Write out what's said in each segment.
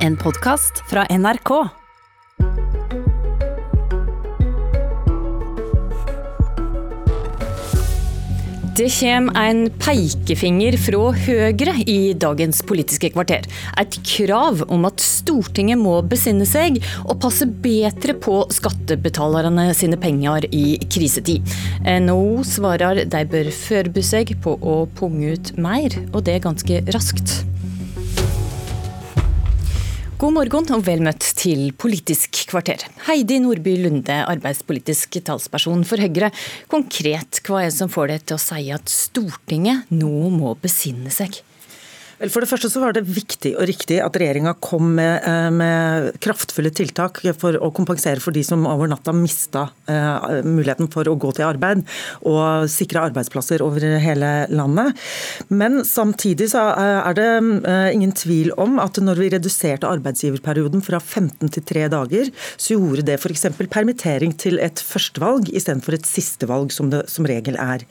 En podkast fra NRK. Det kommer en pekefinger fra Høyre i dagens Politiske kvarter. Et krav om at Stortinget må besinne seg og passe bedre på skattebetalerne sine penger i krisetid. NHO svarer de bør forberede seg på å punge ut mer, og det ganske raskt. God morgen og vel møtt til Politisk kvarter. Heidi Nordby Lunde, arbeidspolitisk talsperson for Høyre. Konkret, hva er det som får deg til å si at Stortinget nå må besinne seg? Vel, For det første så var det viktig og riktig at regjeringa kom med, eh, med, kraftfulle tiltak for å kompensere for de som over natta mista uh, muligheten for å gå til arbeid og sikre arbeidsplasser over hele landet. Men samtidig så er det ingen tvil om at når vi reduserte arbeidsgiverperioden fra 15 til 3 dager, så gjorde det f.eks. permittering til et førstevalg istedenfor et sistevalg, som det som regel er.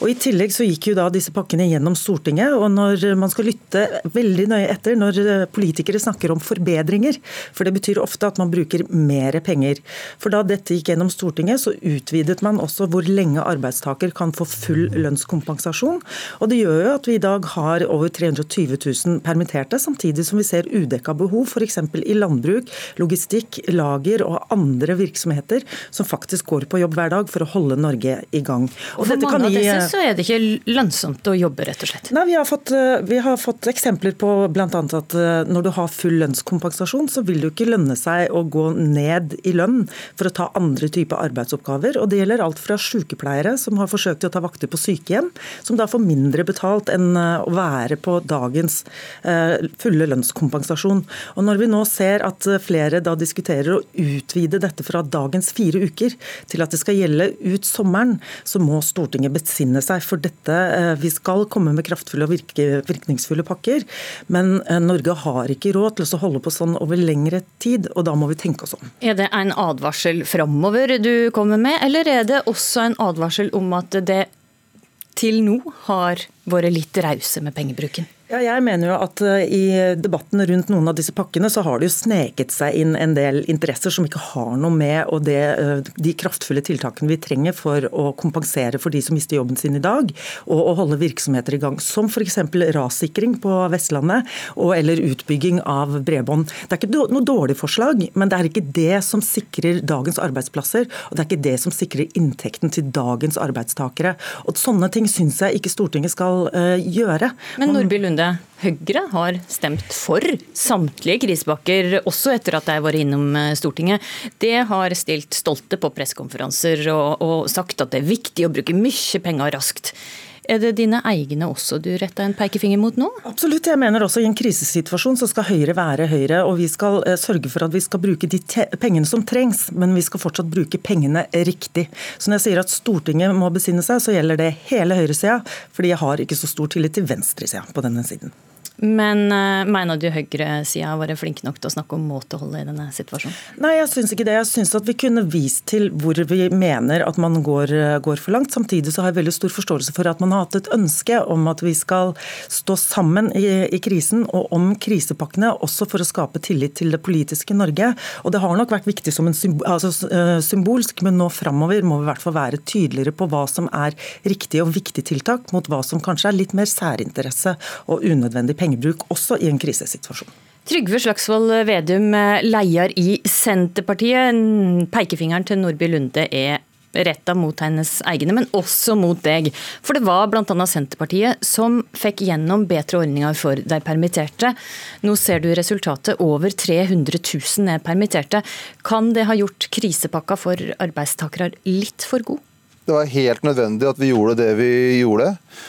Og I tillegg så gikk jo da disse pakkene gjennom Stortinget, og når man skal lytte lytte veldig nøye etter når eh, politikere snakker om forbedringer. For det betyr ofte at man bruker mer penger. For da dette gikk gjennom Stortinget, så utvidet man også hvor lenge arbeidstaker kan få full lønnskompensasjon. Og det gjør jo at vi i dag har over 320 000 permitterte, samtidig som vi ser udekka behov f.eks. i landbruk, logistikk, lager og andre virksomheter som faktisk går på jobb hver dag for å holde Norge i gang. Og, og for mange av disse så er det ikke lønnsomt å jobbe, rett og slett? Nei, vi har fått, eh, vi har fått fått eksempler på bl.a. at eh, når du har full lønnskompensasjon, så vil det jo ikke lønne seg å gå ned i lønn for å ta andre typer arbeidsoppgaver. Og Det gjelder alt fra sykepleiere som har forsøkt å ta vakter på sykehjem, som da får mindre betalt enn eh, å være på dagens eh, fulle lønnskompensasjon. Og Når vi nå ser at flere da diskuterer å utvide dette fra dagens fire uker til at det skal gjelde ut sommeren, så må Stortinget besinne seg for dette. Vi skal komme med kraftfulle og virkningsfulle pakker. Men eh, Norge har ikke råd til å holde på sånn over lengre tid, og da må vi tenke oss om. Er det en advarsel framover du kommer med, eller er det også en advarsel om at det til nå har vært litt rause med pengebruken? Ja, jeg mener jo at eh, I debatten rundt noen av disse pakkene så har det jo sneket seg inn en del interesser som ikke har noe med og det, eh, de kraftfulle tiltakene vi trenger for å kompensere for de som mister jobben sin i dag, og å holde virksomheter i gang. Som f.eks. rassikring på Vestlandet og eller utbygging av bredbånd. Det er ikke noe dårlig forslag, men det er ikke det som sikrer dagens arbeidsplasser. Og det er ikke det som sikrer inntekten til dagens arbeidstakere. Og Sånne ting syns jeg ikke Stortinget skal uh, gjøre. Men Nordby Lunde, Høyre har stemt for samtlige krisepakker, også etter at har vært innom eh, Stortinget. Det har stilt stolte på pressekonferanser og, og sagt at det er viktig å bruke mye penger raskt. Er det dine egne også du retter en pekefinger mot nå? Absolutt. Jeg mener også i en krisesituasjon så skal Høyre være Høyre. Og vi skal eh, sørge for at vi skal bruke de pengene som trengs, men vi skal fortsatt bruke pengene riktig. Så når jeg sier at Stortinget må besinne seg, så gjelder det hele høyresida. Fordi jeg har ikke så stor tillit til venstresida på denne siden. Men uh, mener du høyresida har vært flink nok til å snakke om måteholdet i denne situasjonen? Nei, jeg syns ikke det. Jeg syns at vi kunne vist til hvor vi mener at man går, eh, går, for langt. Samtidig så har jeg veldig stor forståelse for at man har hatt et ønske om at vi skal stå sammen i, i krisen og om krisepakkene, også for å skape tillit til det politiske Norge. Og det har nok vært viktig som en symbol, altså, uh, symbolsk, men nå framover må vi i hvert fall være tydeligere på hva som er riktige og viktige tiltak, mot hva som kanskje er litt mer særinteresse og unødvendig penger pengebruk også i en krisesituasjon. Trygve Slagsvold Vedum, leder i Senterpartiet. Pekefingeren til Nordby Lunde er retta mot hennes egne, men også mot deg. For det var bl.a. Senterpartiet som fikk gjennom bedre ordninger for de permitterte. Nå ser du resultatet. Over 300 000 er permitterte. Kan det ha gjort krisepakka for arbeidstakere litt for god? Det var helt nødvendig at vi gjorde det vi gjorde.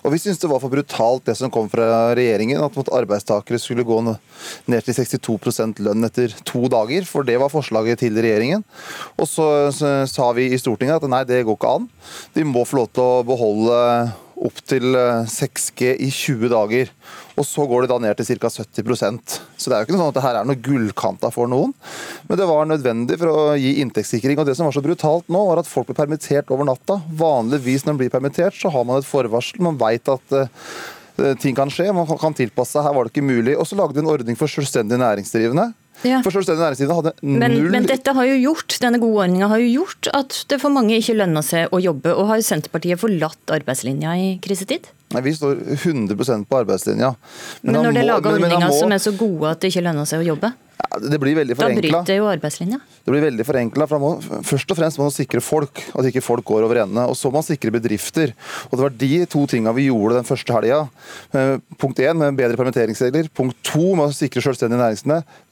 Og vi syntes det var for brutalt det som kom fra regjeringen, at arbeidstakere skulle gå ned til 62% lønn etter to dager. For det var forslaget til regjeringen. Og så, sa vi i Stortinget at nei, det går ikke an. De må få lov til å beholde opptil 6G i 20 dager. Og så går det da ned til ca. 70% Så det er jo ikke noe sånn at det her er noe gullkanta for noen. Men det var nødvendig for å gi inntektssikring. Og det som var så brutalt nå, var at folk ble permittert over natta. Vanligvis når man blir permittert, så har man et forvarsel. Man veit at eh, Eh, ting kan skje, man kan tilpasse seg. Her var det ikke mulig. Og så lagde vi en ordning for selvstendig næringsdrivende. Ja. Forstår du, næringslivet hadde null men, men, dette har jo gjort, denne gode ordninga har jo gjort at det for mange ikke lønner seg å jobbe. Og har Senterpartiet forlatt arbeidslinja i krisetid? Nei, Vi står 100% på arbeidslinja. Men, men når det er laga ordninger som er så gode at det ikke lønner seg å jobbe? Det blir veldig forenkla. Da bryter jo arbeidslinja. Det blir veldig forenkla. Først og fremst må man sikre folk, at ikke folk går over ende. Og så må man sikre bedrifter. Og Det var de to tinga vi gjorde den første helga. Eh, punkt én med bedre permitteringsregler. Punkt to med å sikre selvstendige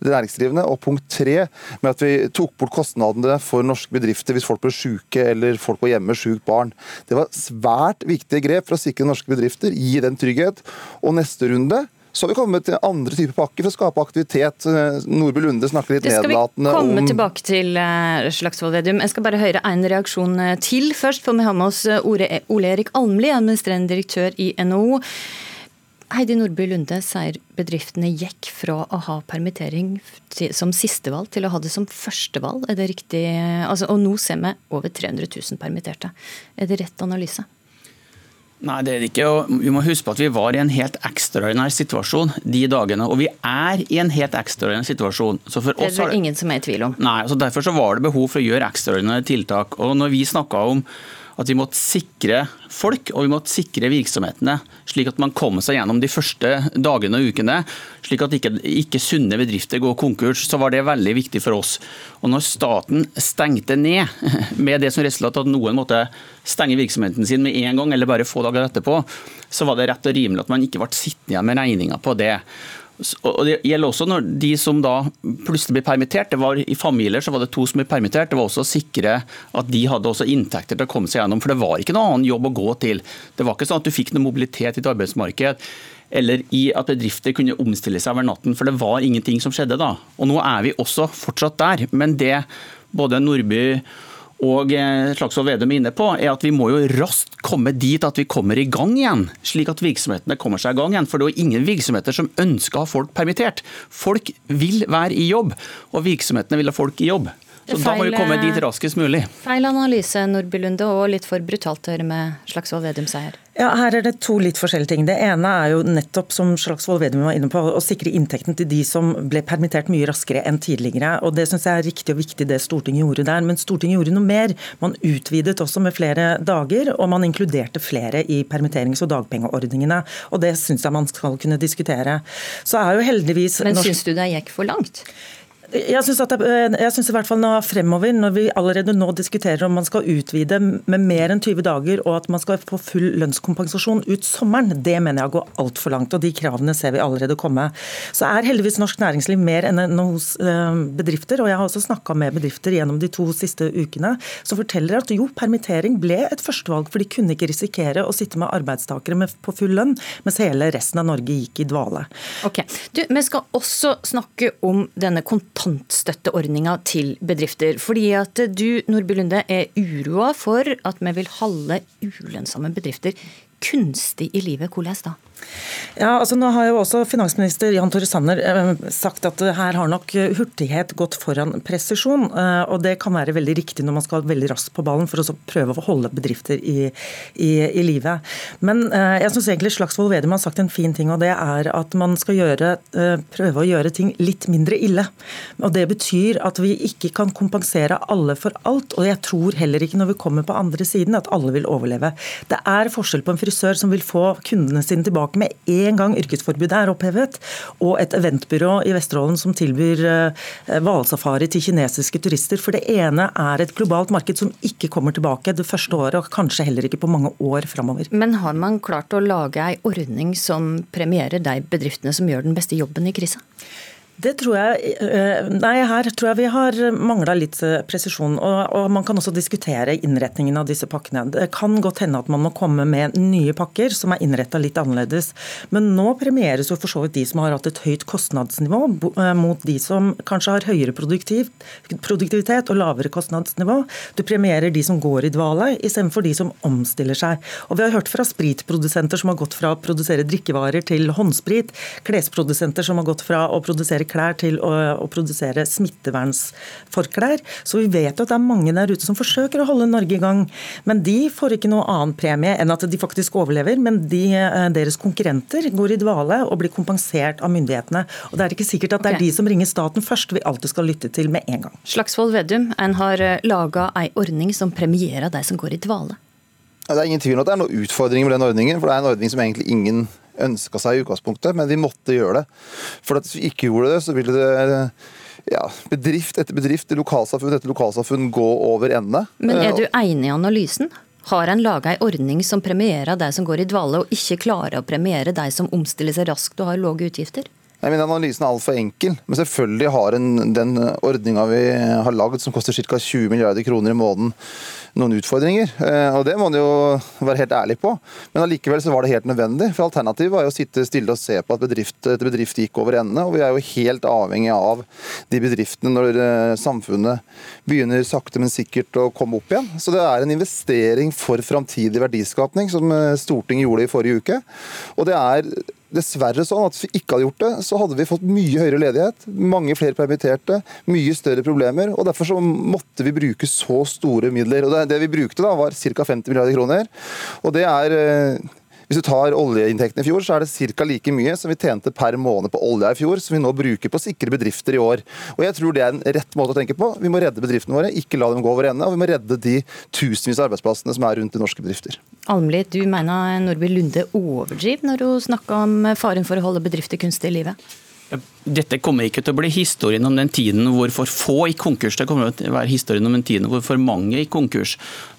næringsdrivende. Og punkt tre med at vi tok bort kostnadene for norske bedrifter hvis folk ble syke eller folk var hjemme sjukt barn. Det var svært viktige grep for å sikre norske bedrifter, gi den trygghet. Og neste runde så har vi kommet til andre typer pakker for å skape aktivitet. Nordby Lunde snakker litt nedlatende om Det skal vi komme tilbake til, eh, Slagsvold Vedum. Jeg skal bare høre en reaksjon eh, til først. For vi har med oss eh, Ole Erik Almli, administrerende direktør i NHO. Heidi Nordby Lunde sier bedriftene gikk fra å ha permittering som sistevalg til å ha det som førstevalg. Er det riktig? Altså, og nå ser vi over 300 000 permitterte. Er det rett analyse? Nei, det er det ikke. Og vi må huske på at vi var i en helt ekstraordinær situasjon de dagene. Og vi er i en helt ekstraordinær situasjon. Så det er det ingen som er i tvil om. Nei, så Derfor så var det behov for å gjøre ekstraordinære tiltak. Og når vi snakka om at vi måtte sikre folk og vi måtte sikre virksomhetene, slik at man kom seg gjennom de første dagene og ukene, slik at ikke, ikke sunne bedrifter går konkurs, så var det veldig viktig for oss. Og når staten stengte ned, med det som resultat at noen måtte stenge virksomheten sin med en gang, eller bare få dager etterpå, så var det rett og rimelig at man ikke ble sittende igjen med regninga på det. Og Det gjelder også når de som da plutselig blir permittert. det var I familier så var det to som ble permittert. Det var også å sikre at de hadde også inntekter til å komme seg gjennom. For det var ikke noen annen jobb å gå til. Det var ikke sånn at du fikk noe mobilitet i et arbeidsmarked eller i at bedrifter kunne omstille seg over natten. For det var ingenting som skjedde da. Og nå er vi også fortsatt der. Men det både Nordby og eh, Slagsvold Vedum er inne på, er at vi må jo raskt komme dit at vi kommer i gang igjen. Slik at virksomhetene kommer seg i gang igjen. For det er jo ingen virksomheter som ønsker å ha folk permittert. Folk vil være i jobb, og virksomhetene vil ha folk i jobb. Så feil, da må vi komme dit raskest mulig. Feil analyse, Nordby Lunde, og litt for brutalt å høre med Slagsvold Vedum seier. Ja, Her er det to litt forskjellige ting. Det ene er jo nettopp, som Slagsvold Vedum var inne på, å sikre inntekten til de som ble permittert mye raskere enn tidligere. Og Det syns jeg er riktig og viktig det Stortinget gjorde der. Men Stortinget gjorde noe mer. Man utvidet også med flere dager, og man inkluderte flere i permitterings- og dagpengeordningene. Og det syns jeg man skal kunne diskutere. Så er jo heldigvis Men syns du det gikk for langt? Jeg syns, i hvert fall nå fremover, når vi allerede nå diskuterer om man skal utvide med mer enn 20 dager, og at man skal få full lønnskompensasjon ut sommeren, det mener jeg går altfor langt. Og de kravene ser vi allerede komme. Så er heldigvis norsk næringsliv mer enn hos eh, bedrifter. Og jeg har også snakka med bedrifter gjennom de to siste ukene som forteller at jo, permittering ble et førstevalg, for de kunne ikke risikere å sitte med arbeidstakere med, på full lønn, mens hele resten av Norge gikk i dvale. Ok, du, Vi skal også snakke om denne kontakt kontantstøtteordninga til bedrifter. Fordi at du Nordby Lunde, er uroa for at vi vil holde ulønnsomme bedrifter kunstig i livet. Hvordan da? Ja, altså nå har jo også Finansminister Jan Tore Sanner eh, sagt at her har nok hurtighet gått foran presisjon. Eh, og Det kan være veldig riktig når man skal veldig raskt på ballen for å prøve å holde bedrifter i, i, i livet. Men eh, jeg syns egentlig Slagsvold Vedum har sagt en fin ting, og det er at man skal gjøre, prøve å gjøre ting litt mindre ille. Og Det betyr at vi ikke kan kompensere alle for alt. Og jeg tror heller ikke når vi kommer på andre siden at alle vil overleve. Det er forskjell på en frisør som vil få kundene sine tilbake tilbake med en gang yrkesforbudet er opphevet, og et eventbyrå i Vesterålen som tilbyr eh, hvalsafari til kinesiske turister. For det ene er et globalt marked som ikke kommer tilbake det første året, og kanskje heller ikke på mange år framover. Men har man klart å lage ei ordning som premierer de bedriftene som gjør den beste jobben i krisa? Det tror jeg eh, Nei, her tror jeg vi har mangla litt eh, presisjon. Og, og, man kan også diskutere innretningen av disse pakkene. Det kan godt hende at man må komme med nye pakker som er innretta litt annerledes. Men nå premieres jo for så vidt de som har hatt et høyt kostnadsnivå, eh, mot de som kanskje har høyere produktivitet og lavere kostnadsnivå. Du premierer de som går i dvale, istedenfor de som omstiller seg. Og Vi har hørt fra spritprodusenter som har gått fra å produsere drikkevarer til håndsprit, klesprodusenter som har gått fra å produsere klær til å, å produsere smittevernsforklær. Så vi vet jo at det er mange der ute som forsøker å holde Norge i gang. Men de får ikke noe annen premie enn at de faktisk overlever. Men de, eh, deres konkurrenter går i dvale og blir kompensert av myndighetene. Og det er ikke sikkert at det er de som ringer staten først vi alltid skal lytte til med en gang. Slagsvold Vedum, en har laga ei ordning som premierer de som går i dvale. Det er ingen tvil om at det er noen utfordringer med den ordningen. for Det er en ordning som egentlig ingen ønska seg i utgangspunktet, men vi måtte gjøre det. For at Hvis vi ikke gjorde det, så ville det ja, bedrift etter bedrift, lokalsamfunn etter lokalsamfunn gå over ende. Men er Eh, du enig i analysen? Har en laga ei ordning som premierer de som går i dvale, og ikke klarer å premiere de som omstiller seg raskt og har lave utgifter? Jeg mener Analysen er altfor enkel. Men selvfølgelig har en, den ordninga vi har lagd, som koster ca. 20 milliarder kroner i måneden, noen utfordringer. Eh, Og det må man jo være helt ærlig på. Men allikevel så var det helt nødvendig. For alternativet var jo å sitte stille og se på at bedrift etter bedrift gikk over ende. Og vi er jo helt avhengig av de bedriftene når eh, samfunnet begynner sakte, men sikkert å komme opp igjen. Så det er en investering for framtidig verdiskapning, som eh, Stortinget gjorde i forrige uke. Og det er dessverre sånn at hvis vi ikke hadde gjort det, så hadde vi fått mye høyere ledighet, mange flere permitterte, mye større problemer. og Derfor så måtte vi bruke så store midler. og Det, det vi brukte da var ca. 50 milliarder kroner. og det er... Hvis du tar oljeinntektene i fjor, så er det ca. like mye som vi tjente per måned på olja i fjor, som vi nå bruker på å sikre bedrifter i år. Og jeg tror det er en rett måte å tenke på. Vi må redde bedriftene våre, ikke la dem gå over ende. Og vi må redde de tusenvis av arbeidsplassene som er rundt i norske bedrifter. Almli, du mener Nordby Lunde overdriver når hun snakker om faren for å holde bedrifter kunstig i livet? Dette kommer ikke til å bli historien om den tiden hvor for få gikk konkurs. Det kommer til å være historien om den tiden hvor for mange gikk konkurs.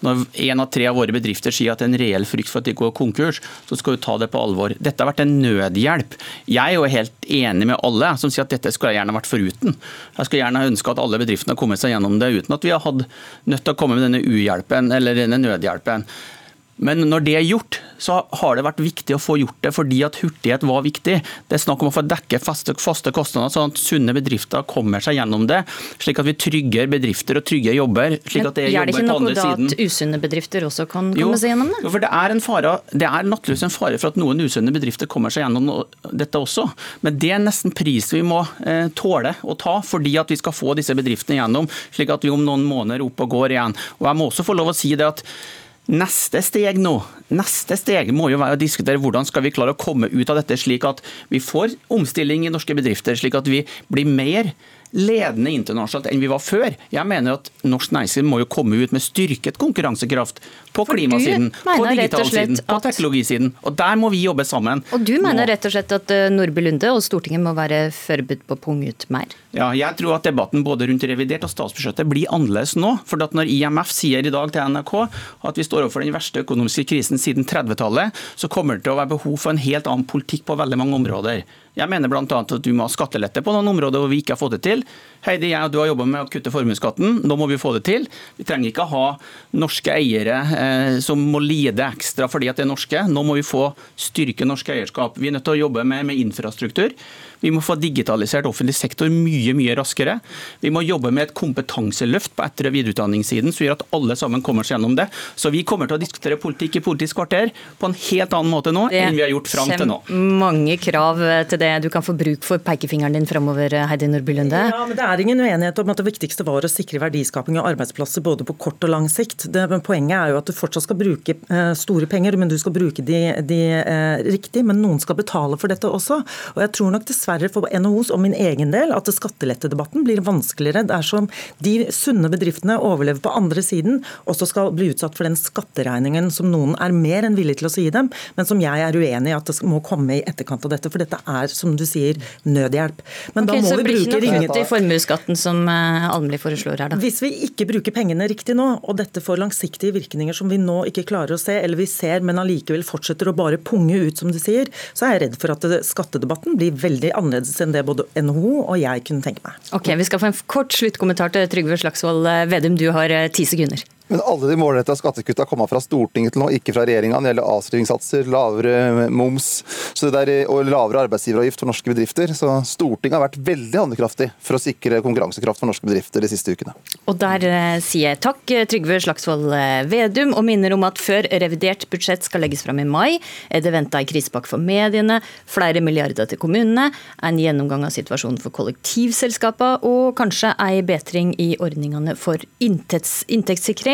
Når en av tre av våre bedrifter sier at det er en reell frykt for at de går konkurs, så skal du ta det på alvor. Dette har vært en nødhjelp. Jeg er jo helt enig med alle som sier at dette skulle jeg gjerne vært foruten. Jeg skulle gjerne ønske at alle bedriftene har kommet seg gjennom det uten at vi har hatt nødt til å komme med denne uhjelpen eller denne nødhjelpen. Men når det er gjort, så har det vært viktig å få gjort det fordi at hurtighet var viktig. Det er snakk om å få dekke faste, faste kostnader, sånn at sunne bedrifter kommer seg gjennom det. Slik at vi trygger bedrifter og trygger jobber. slik at det er er det jobber ikke på noe andre da siden. at usunne bedrifter også kan Jo, komme seg gjennom det? jo, for det er, en fare, det er naturligvis en fare for at noen usunne bedrifter kommer seg gjennom dette også. Men det er nesten pris vi må eh, tåle å ta, fordi at vi skal få disse bedriftene gjennom, slik at vi om noen måneder er oppe og går igjen. Og jeg må også få lov å si det at Neste steg nå neste steg må jo være å diskutere hvordan skal vi klare å komme ut av dette slik at vi får omstilling i norske bedrifter, slik at vi blir mer ledende internasjonalt enn vi var før. Jeg mener at norsk næringsliv må jo komme ut med styrket konkurransekraft på For klimasiden, på digitalsiden, på teknologisiden. Og der må vi jobbe sammen. Og du mener rett og slett at eh, Nordby Lunde og Stortinget må være forberedt på å punge ut mer? Ja, jeg tror at debatten både rundt revidert og statsbudsjettet blir annerledes nå. For at når IMF sier i dag til NRK at vi står overfor den verste økonomiske krisen siden 30-tallet, så kommer det til å være behov for en helt annen politikk på veldig mange områder. Jeg mener bl.a. at du må ha skattelette på noen områder hvor vi ikke har fått det til. Heidi, jeg og du har jobba med å kutte formuesskatten. Nå må vi få det til. Vi trenger ikke ha norske eiere eh, som må lide ekstra fordi at det er norske. Nå må vi få styrke norsk eierskap. Vi er nødt til å jobbe med, med infrastruktur. Vi må få digitalisert offentlig sektor mye mye raskere. Vi må jobbe med et kompetanseløft på etter- og videreutdanningssiden som gjør at alle sammen kommer seg gjennom det. Så vi kommer til å diskutere politikk i Politisk kvarter på en helt annen måte nå enn vi har gjort fram til nå. mange krav eh, til det. Du kan få bruk for pekefingeren din framover, Heidi Nordby Lunde. Ja, men Det er ingen uenighet om at det viktigste var å sikre verdiskaping og arbeidsplasser både på kort og lang sikt. Det, Poenget er jo at du fortsatt skal bruke eh, store penger, men du skal bruke de, de eh, riktig. Men noen skal betale for dette også. Og jeg tror nok dessverre for NHOs og min egen del at skattelettedebatten blir vanskeligere dersom de sunne bedriftene overlever på andre siden, også skal bli utsatt for den skatteregningen som noen er mer enn villig til å si dem, men som jeg er uenig i at det må komme i etterkant av dette. For dette er, som du sier, nødhjelp. Men okay, da må så vi blir bruke ikke noe kutt i formuesskatten som eh, Almli foreslår her, da. hvis vi ikke bruker pengene riktig nå, og dette får langsiktige virkninger som vi nå ikke klarer å se, eller vi ser, men allikevel fortsetter å bare punge ut, som du sier, så er jeg redd for at skattedebatten blir veldig annerledes enn det både NHO og jeg kunne tenke meg. Ok, Vi skal få en kort sluttkommentar til Trygve Slagsvold eh, Vedum. Du har eh, ti sekunder. Men alle de målretta skattekutta kommer fra Stortinget til nå, ikke fra regjeringa. Det gjelder avskrivingssatser, lavere moms der, og lavere arbeidsgiveravgift for norske bedrifter. Så Stortinget har vært veldig handlekraftig for å sikre konkurransekraft for norske bedrifter de siste ukene. Og der eh, sier jeg takk, Trygve Slagsvold eh, Vedum, og minner om at før revidert budsjett skal legges fram i mai, er det venta en krisepakke for mediene, flere milliarder til kommunene, en gjennomgang av situasjonen for kollektivselskapene og kanskje ei bedring i ordningene for inntekts,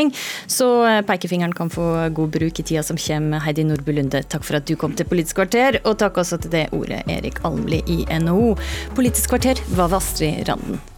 inntektssikring. Så eh, pekefingeren kan få god bruk i tida som kommer. Heidi Nordby Lunde, takk for at du kom til Politisk kvarter, og takk også til det ordet Erik Almli i NHO. Politisk kvarter var ved Astrid Randen.